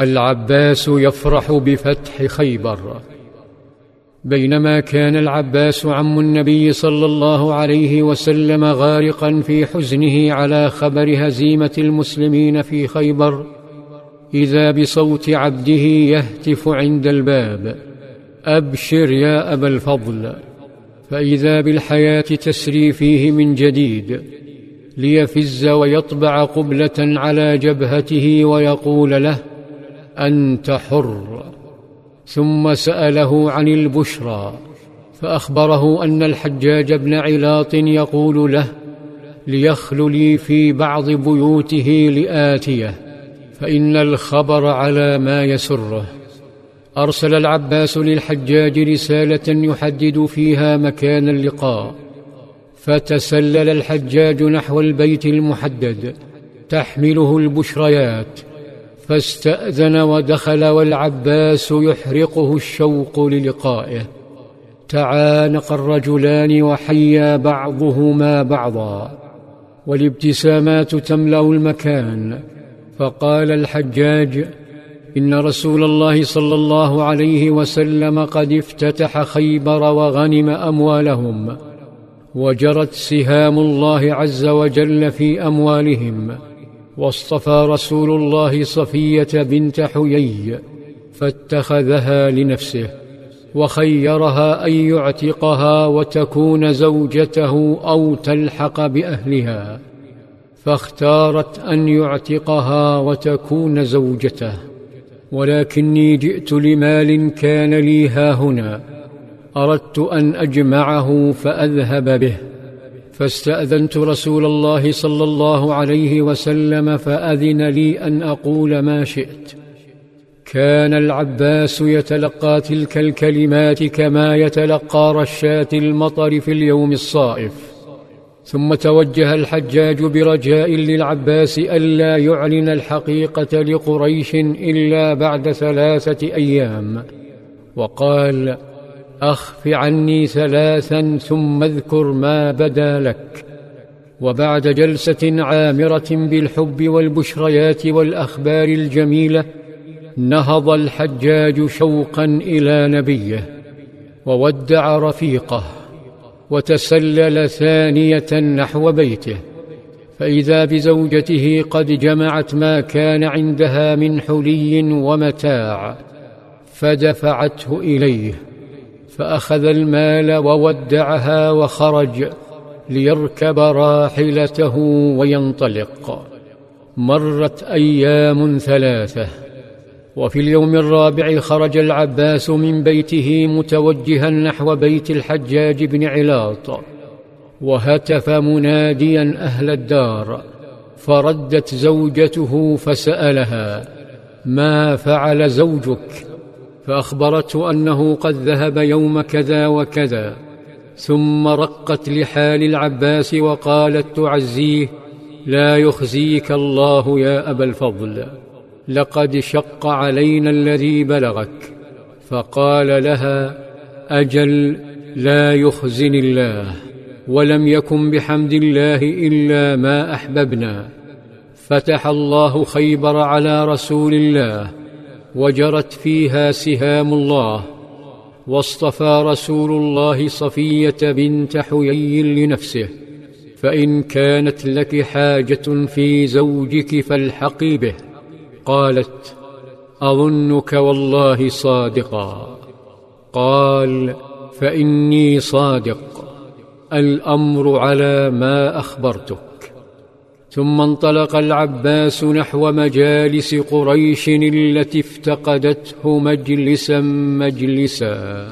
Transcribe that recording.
العباس يفرح بفتح خيبر. بينما كان العباس عم النبي صلى الله عليه وسلم غارقا في حزنه على خبر هزيمة المسلمين في خيبر إذا بصوت عبده يهتف عند الباب أبشر يا أبا الفضل فإذا بالحياة تسري فيه من جديد ليفز ويطبع قبلة على جبهته ويقول له أنت حر. ثم سأله عن البشرى فأخبره أن الحجاج بن علاط يقول له ليخل لي في بعض بيوته لآتيه فإن الخبر على ما يسره. أرسل العباس للحجاج رسالة يحدد فيها مكان اللقاء فتسلل الحجاج نحو البيت المحدد تحمله البشريات. فاستأذن ودخل والعباس يحرقه الشوق للقائه. تعانق الرجلان وحيا بعضهما بعضا. والابتسامات تملأ المكان. فقال الحجاج إن رسول الله صلى الله عليه وسلم قد افتتح خيبر وغنم أموالهم. وجرت سهام الله عز وجل في أموالهم. واصطفى رسول الله صفية بنت حيي فاتخذها لنفسه وخيرها أن يعتقها وتكون زوجته أو تلحق بأهلها فاختارت أن يعتقها وتكون زوجته. ولكني جئت لمال كان لي هاهنا أردت أن أجمعه فأذهب به. فاستأذنت رسول الله صلى الله عليه وسلم فأذن لي أن أقول ما شئت. كان العباس يتلقى تلك الكلمات كما يتلقى رشات المطر في اليوم الصائف. ثم توجه الحجاج برجاء للعباس ألا يعلن الحقيقة لقريش إلا بعد ثلاثة أيام. وقال أخف عني ثلاثا ثم اذكر ما بدا لك. وبعد جلسة عامرة بالحب والبشريات والأخبار الجميلة نهض الحجاج شوقا إلى نبيه وودع رفيقه وتسلل ثانية نحو بيته. فإذا بزوجته قد جمعت ما كان عندها من حلي ومتاع فدفعته إليه. فأخذ المال وودعها وخرج ليركب راحلته وينطلق. مرت أيام ثلاثة وفي اليوم الرابع خرج العباس من بيته متوجها نحو بيت الحجاج بن علاط وهتف مناديا أهل الدار فردت زوجته فسألها ما فعل زوجك؟ فأخبرته أنه قد ذهب يوم كذا وكذا ثم رقت لحال العباس وقالت تعزيه لا يخزيك الله يا أبا الفضل لقد شق علينا الذي بلغك فقال لها أجل لا يخزني الله ولم يكن بحمد الله إلا ما أحببنا فتح الله خيبر على رسول الله وجرت فيها سهام الله واصطفى رسول الله صفية بنت حيي لنفسه فإن كانت لك حاجة في زوجك فالحقي به. قالت أظنك والله صادقا. قال فإني صادق الأمر على ما أخبرتك. ثم انطلق العباس نحو مجالس قريش التي افتقدته مجلسا مجلسا.